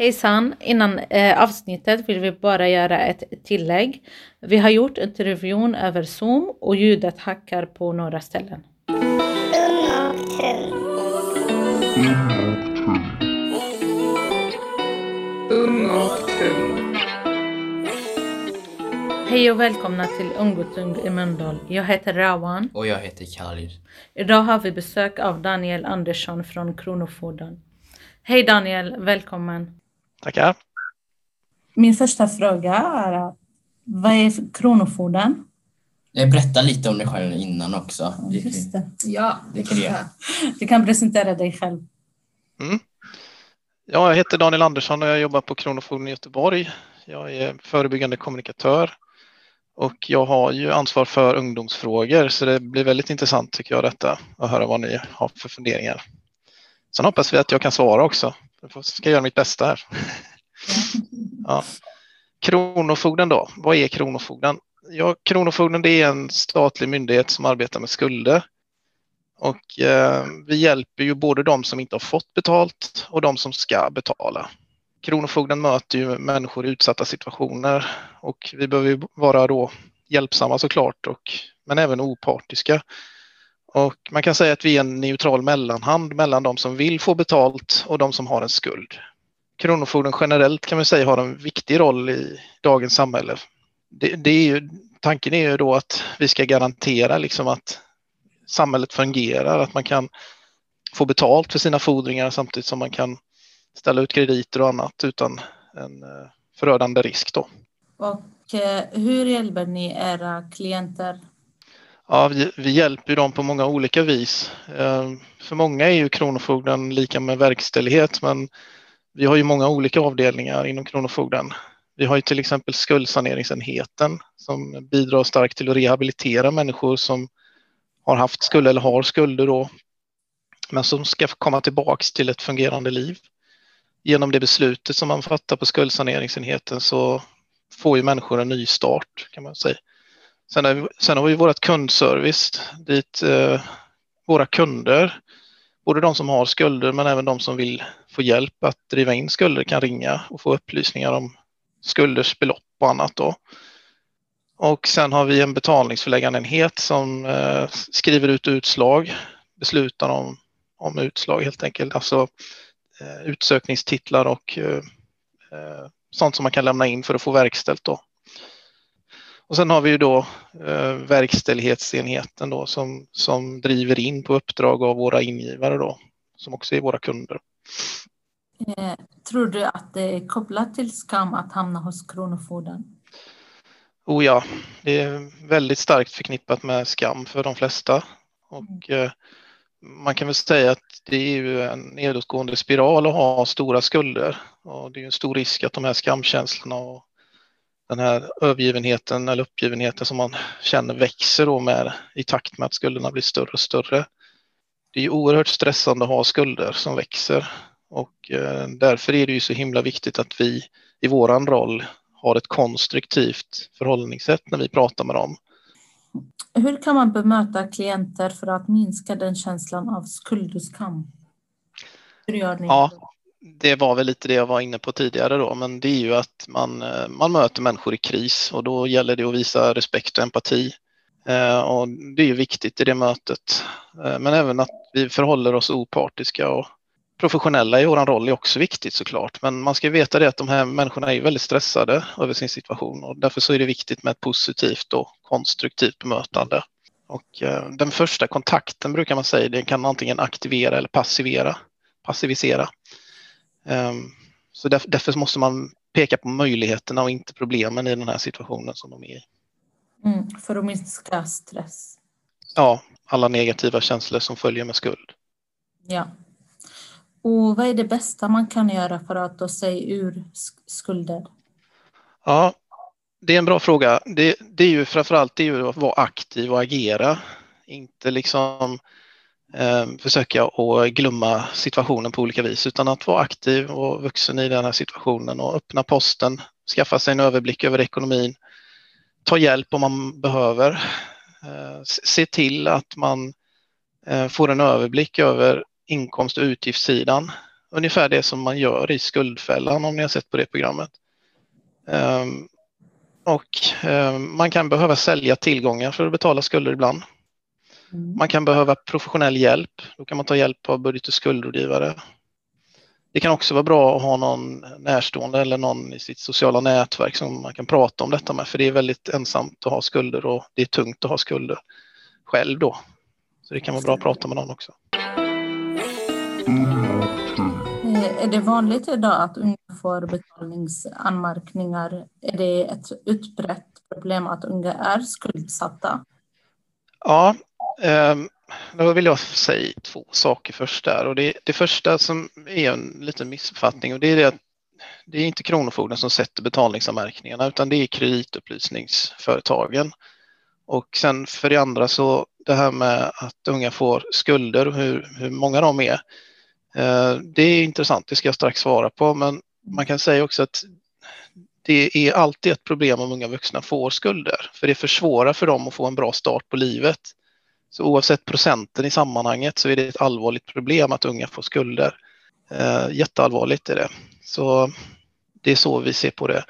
Hejsan! Innan eh, avsnittet vill vi bara göra ett tillägg. Vi har gjort intervjun över Zoom och ljudet hackar på några ställen. Hej och välkomna till Ung och Tung i Mölndal. Jag heter Rawan. Och jag heter Khalid. Idag har vi besök av Daniel Andersson från Kronofogden. Hej Daniel, välkommen. Tackar. Min första fråga är vad är Kronofogden? Berätta lite om dig själv innan också. Just det. Ja, Det kan du göra. Du kan presentera dig själv. Mm. Ja, jag heter Daniel Andersson och jag jobbar på Kronofogden i Göteborg. Jag är förebyggande kommunikatör och jag har ju ansvar för ungdomsfrågor så det blir väldigt intressant tycker jag detta att höra vad ni har för funderingar. Sen hoppas vi att jag kan svara också. Jag ska göra mitt bästa här. Ja. Kronofogden då, vad är Kronofogden? Ja, Kronofogden det är en statlig myndighet som arbetar med skulder. Och eh, vi hjälper ju både de som inte har fått betalt och de som ska betala. Kronofogden möter ju människor i utsatta situationer och vi behöver ju vara då hjälpsamma såklart, och, men även opartiska. Och man kan säga att vi är en neutral mellanhand mellan de som vill få betalt och de som har en skuld. Kronofogden generellt kan man säga har en viktig roll i dagens samhälle. Det, det är ju, tanken är ju då att vi ska garantera liksom att samhället fungerar, att man kan få betalt för sina fordringar samtidigt som man kan ställa ut krediter och annat utan en eh, förödande risk. Då. Och eh, hur hjälper ni era klienter? Ja, vi, vi hjälper dem på många olika vis. Eh, för många är ju Kronofogden lika med verkställighet men vi har ju många olika avdelningar inom Kronofogden. Vi har ju till exempel skuldsaneringsenheten som bidrar starkt till att rehabilitera människor som har haft skulder eller har skulder då, men som ska komma tillbaks till ett fungerande liv. Genom det beslutet som man fattar på skuldsaneringsenheten så får ju människor en ny start kan man säga. Sen, är sen har vi vårt kundservice dit eh, våra kunder, både de som har skulder men även de som vill få hjälp att driva in skulder kan ringa och få upplysningar om skulders belopp och annat. Då. Och sen har vi en betalningsförläggarenhet som eh, skriver ut utslag, beslutar om, om utslag helt enkelt, alltså eh, utsökningstitlar och eh, eh sånt som man kan lämna in för att få verkställt. Då. Och sen har vi ju då eh, verkställighetsenheten då som, som driver in på uppdrag av våra ingivare då, som också är våra kunder. Eh, tror du att det är kopplat till skam att hamna hos Kronofogden? Oh ja, det är väldigt starkt förknippat med skam för de flesta. Och eh, man kan väl säga att det är ju en nedåtgående spiral att ha stora skulder. Och det är en stor risk att de här skamkänslorna och den här övergivenheten eller uppgivenheten som man känner växer då med i takt med att skulderna blir större och större. Det är ju oerhört stressande att ha skulder som växer och eh, därför är det ju så himla viktigt att vi i våran roll har ett konstruktivt förhållningssätt när vi pratar med dem. Hur kan man bemöta klienter för att minska den känslan av skuld och skam? Hur gör ni? Ja, det var väl lite det jag var inne på tidigare då, men det är ju att man, eh, man möter människor i kris och då gäller det att visa respekt och empati. Eh, Och det är ju viktigt i det mötet. Eh, Men även att vi förhåller oss opartiska och professionella i vår roll är också viktigt såklart. Men man ska veta det att de här människorna är väldigt stressade över sin situation och därför så är det viktigt med ett positivt och konstruktivt bemötande. Och eh, den första kontakten brukar man säga, den kan antingen aktivera eller passivera, passivisera. Ehm, Så därför, måste man peka på möjligheterna och inte problemen i den här situationen som de är i. Mm, för att minska stress. Ja, alla negativa känslor som följer med skuld. Ja. Och vad är det bästa man kan göra för att ta sig ur sk- skulder? Ja, det är en bra fråga. Det, det är ju framförallt det är ju att vara aktiv och agera. Inte liksom Eh, försöka att glömma situationen på olika vis utan att vara aktiv och vuxen i den här situationen och öppna posten, skaffa sig en överblick över ekonomin, ta hjälp om man behöver, eh, se till att man eh, får en överblick över inkomst och utgiftssidan ungefär det som man gör i Skuldfällan om ni har sett på det programmet. Ehm, och ehm, man kan behöva sälja tillgångar för att betala skulder ibland. Mm. Man kan behöva professionell hjälp. Då kan man ta hjälp av budget och skuldrådgivare. Det kan också vara bra att ha någon närstående eller någon i sitt sociala nätverk som man kan prata om detta med, för det är väldigt ensamt att ha skulder och det är tungt att ha skulder själv då. Så det kan vara bra att prata med någon också. Är det vanligt idag att unga får betalningsanmärkningar? Är det ett utbrett problem att unga är skuldsatta? Ja, Ehm, då vill jag säga två saker först där. Och det, det första som är en liten missuppfattning och det är det att det är inte Kronofogden som sätter betalningsanmärkningarna utan det är kreditupplysningsföretagen. Och sen för det andra så det här med att unga får skulder och hur, hur många de är. Eh, det är intressant, det ska jag strax svara på, men man kan säga också att det är alltid ett problem om unga vuxna får skulder, för det försvårar för dem att få en bra start på livet. Så oavsett procenten i sammanhanget så är det ett allvarligt problem att unga får skulder. Eh, jätteallvarligt är det. Så det är så vi ser på det.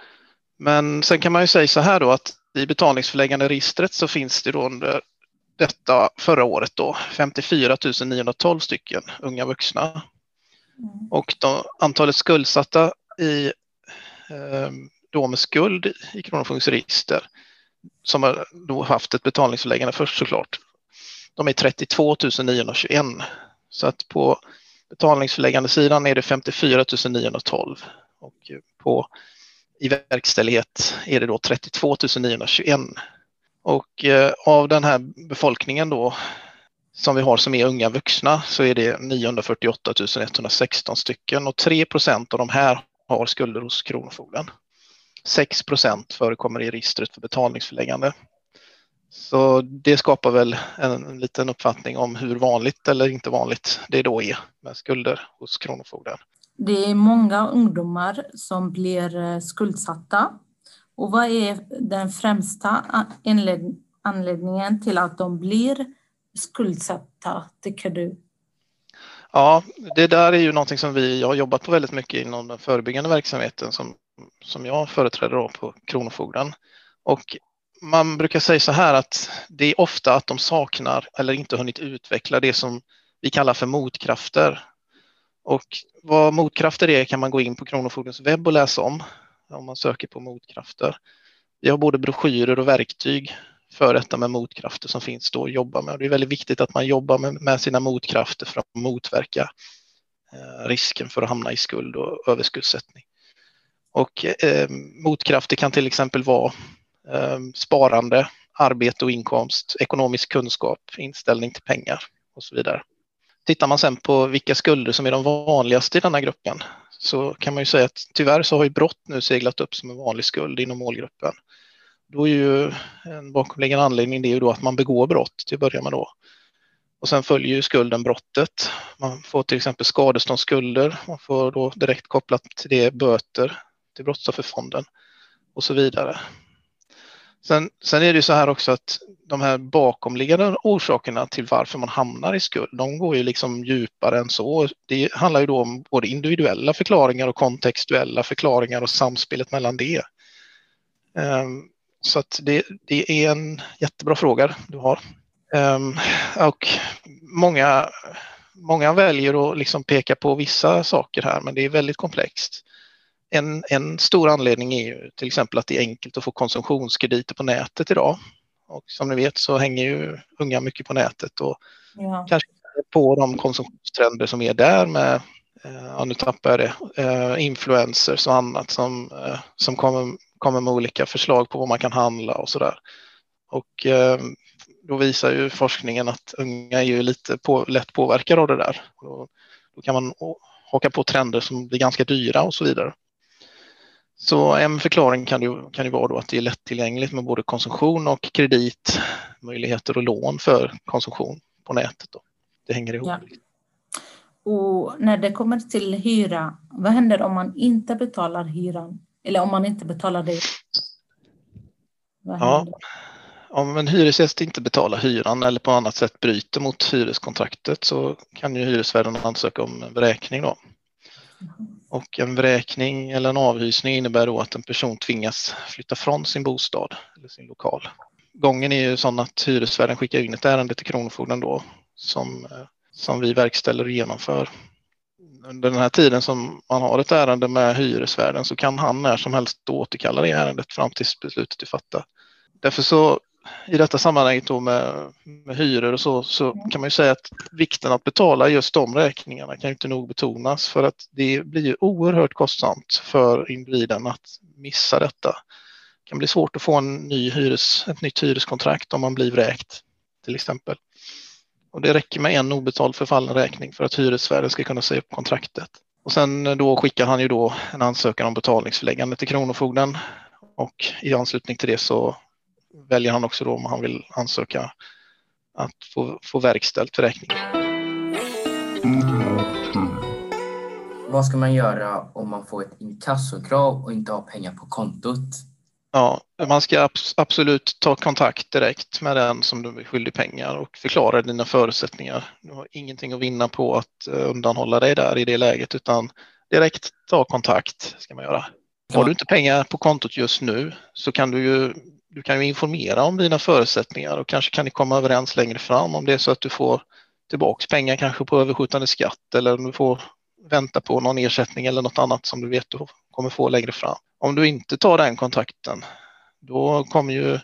Men sen kan man ju säga så här då att i betalningsförläggande registret så finns det då under detta förra året då 54 912 stycken unga vuxna. Mm. Och då, antalet skuldsatta i, eh, då med skuld i Kronofogdens register som har då haft ett betalningsförläggande först såklart de är 32 921. Så att på betalningsförläggande sidan är det 54 912 och på i verkställighet är det då 32 921. Och eh, av den här befolkningen då som vi har som är unga vuxna så är det 948 116 stycken och 3 procent av de här har skulder hos Kronofogden. 6 procent förekommer i registret för betalningsförläggande. Så det skapar väl en, en, liten uppfattning om hur vanligt eller inte vanligt det då är med skulder hos Kronofogden. Det är många ungdomar som blir eh, skuldsatta. Och vad är den främsta anledningen till att de blir skuldsatta, tycker du? Ja, det där är ju någonting som vi har jobbat på väldigt mycket inom den förebyggande verksamheten som, som jag företräder på Kronofogden. Och man brukar säga så här att det är ofta att de saknar eller inte hunnit utveckla det som vi kallar för motkrafter. Och vad motkrafter är kan man gå in på Kronofogdens webb och läsa om om man söker på motkrafter. Vi har både broschyrer och verktyg för detta med motkrafter som finns då att jobba med. Det är väldigt viktigt att man jobbar med, med sina motkrafter för att motverka eh, risken för att hamna i skuld och överskuldsättning. Och eh, motkrafter kan till exempel vara Ehm, sparande, arbete och inkomst, ekonomisk kunskap, inställning till pengar och så vidare. Tittar man sen på vilka skulder som är de vanligaste i denna gruppen så kan man ju säga att tyvärr så har ju brott nu seglat upp som en vanlig skuld inom målgruppen. Då är ju en bakomliggande anledning det är ju då att man begår brott till att börja med då. Och sen följer ju skulden brottet. Man får till exempel skadeståndsskulder, man får då direkt kopplat till det böter till Brottsofferfonden och så vidare. Sen, sen är det ju så här också att de här bakomliggande orsakerna till varför man hamnar i skuld, de går ju liksom djupare än så. Det handlar ju då om både individuella förklaringar och kontextuella förklaringar och samspelet mellan det. Um, så att det, det, är en jättebra fråga du har. Um, och många, många väljer att liksom peka på vissa saker här, men det är väldigt komplext. En, en stor anledning är ju till exempel att det är enkelt att få konsumtionskrediter på nätet idag. Och som ni vet så hänger ju unga mycket på nätet och ja. kanske på de konsumtionstrender som är där med, eh, ja nu tappar jag det, eh, influencers och annat som, eh, som kommer, kommer med olika förslag på vad man kan handla och sådär. Och då visar ju forskningen att unga är ju lite på, lätt påverkade av det där. Då, då kan man haka på trender som blir ganska dyra och så vidare. Så en förklaring kan ju, kan ju vara då att det är lättillgängligt med både konsumtion och kreditmöjligheter och lån för konsumtion på nätet. Då. Det hänger ihop. Ja. Och när det kommer till hyra, vad händer om man inte betalar hyran? Eller om man inte betalar det? ja, om en hyresgäst inte betalar hyran eller på annat sätt bryter mot hyreskontraktet så kan ju hyresvärden ansöka om beräkning. Då. Och en vräkning eller en avhysning innebär då att en person tvingas flytta från sin bostad eller sin lokal. Gången är ju sån att hyresvärden skickar in ett ärende till Kronofogden då som, eh, som vi verkställer och genomför. Under den här tiden som man har ett ärende med hyresvärden så kan han när som helst återkalla det ärendet fram tills beslutet är fattat. Därför så i detta sammanhang då med, med hyror och så, så mm. kan man ju säga att vikten att betala just de räkningarna kan inte nog betonas för att det blir ju oerhört kostsamt för individen att missa detta. Det kan bli svårt att få en ny hyres, ett nytt hyreskontrakt om man blir vräkt till exempel. Och det räcker med en obetald förfallen räkning för att hyresvärden ska kunna säga upp kontraktet. Och sen då skickar han ju då en ansökan om betalningsförläggande till Kronofogden och i anslutning till det så väljer han också då om han vill ansöka att få, få verkställt förräkningen. Mm. Vad ska man göra om man får ett inkassokrav och inte har pengar på kontot? Ja, man ska absolut ta kontakt direkt med den som du är skyldig pengar och förklara dina förutsättningar. Du har ingenting att vinna på att eh, undanhålla dig där i det läget utan direkt ta kontakt ska man göra. Har du inte pengar på kontot just nu så kan du ju du kan ju informera om dina förutsättningar och kanske kan ni komma överens längre fram om det är så att du får tillbaks pengar kanske på överskjutande skatt eller om du får vänta på någon ersättning eller något annat som du vet du kommer få längre fram. Om du inte tar den kontakten, då kommer ju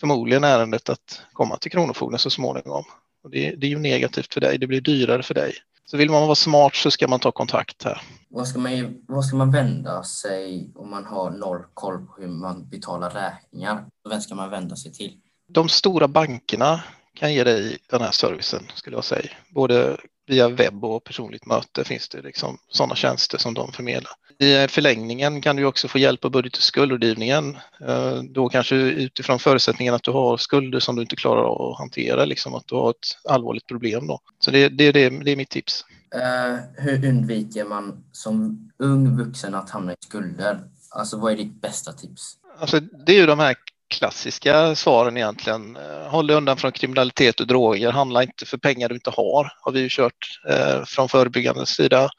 förmodligen ärendet att komma till Kronofogden så småningom. Och det, det är ju negativt för dig, det blir dyrare för dig. Så vill man vara smart så ska man ta kontakt här. Vad ska man, vad ska man vända sig om man har noll koll på hur man betalar räkningar? Vem ska man vända sig till? De stora bankerna kan ge dig den här servicen skulle jag säga. Både via webb och personligt möte finns det liksom sådana tjänster som de förmedlar. I förlängningen kan du också få hjälp av budget och skuldrådgivningen. Eh, då kanske utifrån förutsättningen att du har skulder som du inte klarar av att hantera, liksom att du har ett allvarligt problem. Då. Så det, det, det, det är mitt tips. Uh, hur undviker man som ung vuxen att hamna i skulder? Alltså vad är ditt bästa tips? Alltså, det är ju de här klassiska svaren egentligen. Eh, håll dig undan från kriminalitet och droger, handla inte för pengar du inte har, har vi ju kört eh, från förebyggande sida.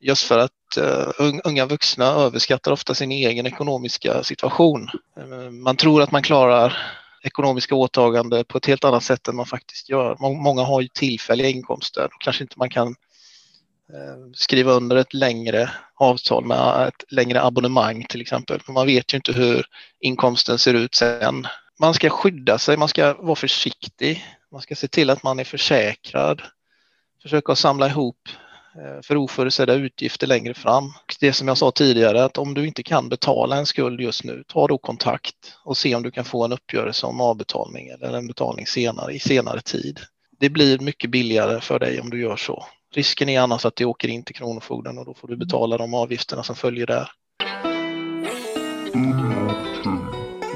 Just för att eh, unga vuxna överskattar ofta sin egen ekonomiska situation. Eh, man tror att man klarar ekonomiska åtaganden på ett helt annat sätt än man faktiskt gör. Många har ju tillfälliga inkomster och kanske inte man kan Eh, skriva under ett längre avtal med ett längre abonnemang till exempel. Man vet ju inte hur inkomsten ser ut sen. Man ska skydda sig, man ska vara försiktig, man ska se till att man är försäkrad, försöka samla ihop eh, för oförutsedda utgifter längre fram. Det som jag sa tidigare, att om du inte kan betala en skuld just nu, ta då kontakt och se om du kan få en uppgörelse om avbetalning eller en betalning senare i senare tid. Det blir mycket billigare för dig om du gör så. Risken är annars att det åker in till Kronofogden och då får du betala de avgifterna som följer där.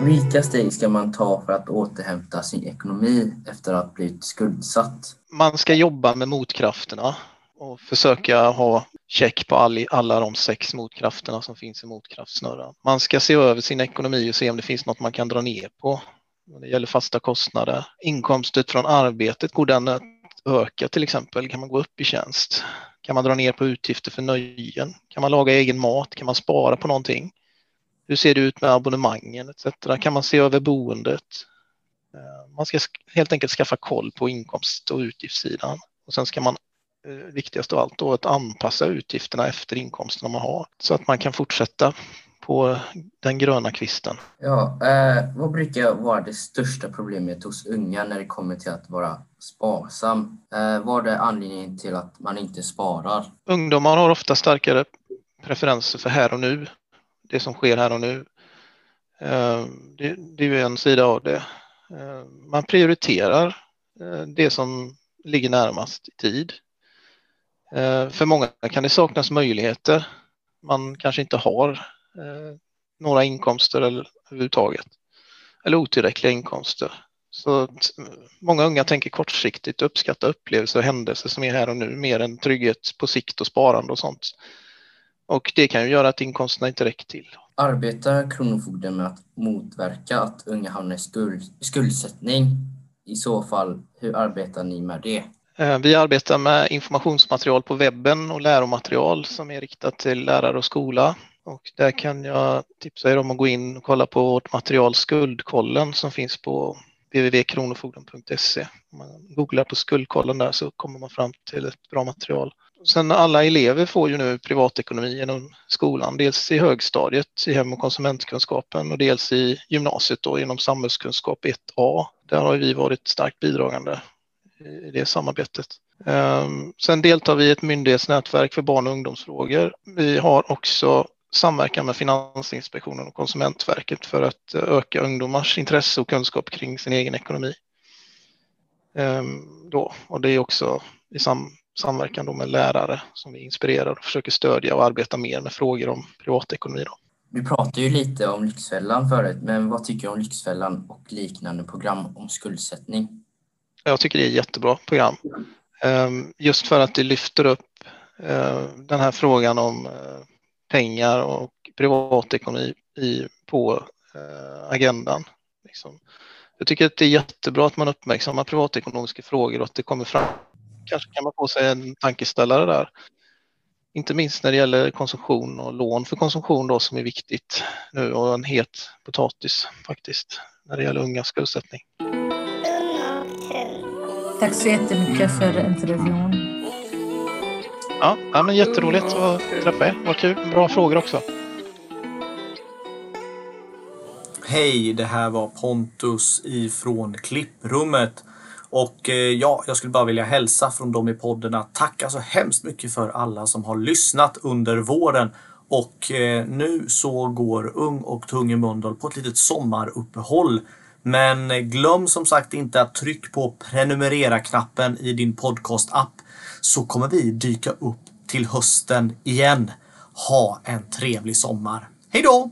Vilka steg ska man ta för att återhämta sin ekonomi efter att blivit skuldsatt? Man ska jobba med motkrafterna och försöka ha check på all, alla de sex motkrafterna som finns i motkraftsnurran. Man ska se över sin ekonomi och se om det finns något man kan dra ner på. Det gäller fasta kostnader. Inkomster från arbetet, går den att öka till exempel? Kan man gå upp i tjänst? Kan man dra ner på utgifter för nöjen? Kan man laga egen mat? Kan man spara på någonting? Hur ser det ut med abonnemangen etc? Kan man se över boendet? Eh, man ska helt enkelt skaffa koll på inkomst och utgiftssidan och sen ska man eh, viktigast av allt då att anpassa utgifterna efter inkomsterna man har så att man kan fortsätta på den gröna kvisten. Ja, eh, vad brukar vara det största problemet hos unga när det kommer till att vara sparsam? Eh, vad är anledningen till att man inte sparar? Ungdomar har ofta starkare preferenser för här och nu, det som sker här och nu. Eh, det, det är ju en sida av det. Eh, man prioriterar eh, det som ligger närmast i tid. Eh, för många kan det saknas möjligheter. Man kanske inte har några inkomster eller, överhuvudtaget eller otillräckliga inkomster. Så många unga tänker kortsiktigt och uppskattar upplevelser och händelser som är här och nu mer än trygghet på sikt och sparande och sånt. Och det kan ju göra att inkomsterna inte räcker till. Arbetar Kronofogden med att motverka att unga hamnar i skuld, skuldsättning? I så fall, hur arbetar ni med det? Eh, vi arbetar med informationsmaterial på webben och läromaterial som är riktat till lärare och skola. Och där kan jag tipsa er om att gå in och kolla på vårt material Skuldkollen som finns på www.kronofogden.se. Om man googlar på Skuldkollen där så kommer man fram till ett bra material. Sen alla elever får ju nu privatekonomi genom skolan, dels i högstadiet i hem och konsumentkunskapen och dels i gymnasiet då genom samhällskunskap 1A. Där har vi varit starkt bidragande i det samarbetet. Ehm, sen deltar vi i ett myndighetsnätverk för barn och ungdomsfrågor. Vi har också samverkan med Finansinspektionen och Konsumentverket för att öka ungdomars intresse och kunskap kring sin egen ekonomi. Ehm, då. Och det är också i sam samverkan då med lärare som vi inspirerar och försöker stödja och arbeta mer med frågor om privatekonomi. Då. Vi pratade ju lite om Lyxfällan förut, men vad tycker du om Lyxfällan och liknande program om skuldsättning? Jag tycker det är ett jättebra program. Ehm, just för att det lyfter upp eh, den här frågan om eh, pengar och privatekonomi på eh, agendan. Liksom. Jag tycker att det är jättebra att man uppmärksammar privatekonomiska frågor och att det kommer fram. Kanske kan man få sig en tankeställare där. Inte minst när det gäller konsumtion och lån för konsumtion då som är viktigt nu och en het potatis faktiskt när det gäller ungas skuldsättning. Tack så jättemycket för intervjun. Ja, ja men jätteroligt att träffa er. Vad kul. Bra frågor också. Hej, det här var Pontus ifrån klipprummet. Och eh, ja, jag skulle bara vilja hälsa från dem i podden att tacka så hemskt mycket för alla som har lyssnat under våren. Och eh, nu så går Ung och Tung i Mölndal på ett litet sommaruppehåll. Men glöm som sagt inte att trycka på prenumerera-knappen i din podcast-app så kommer vi dyka upp till hösten igen. Ha en trevlig sommar. Hej då!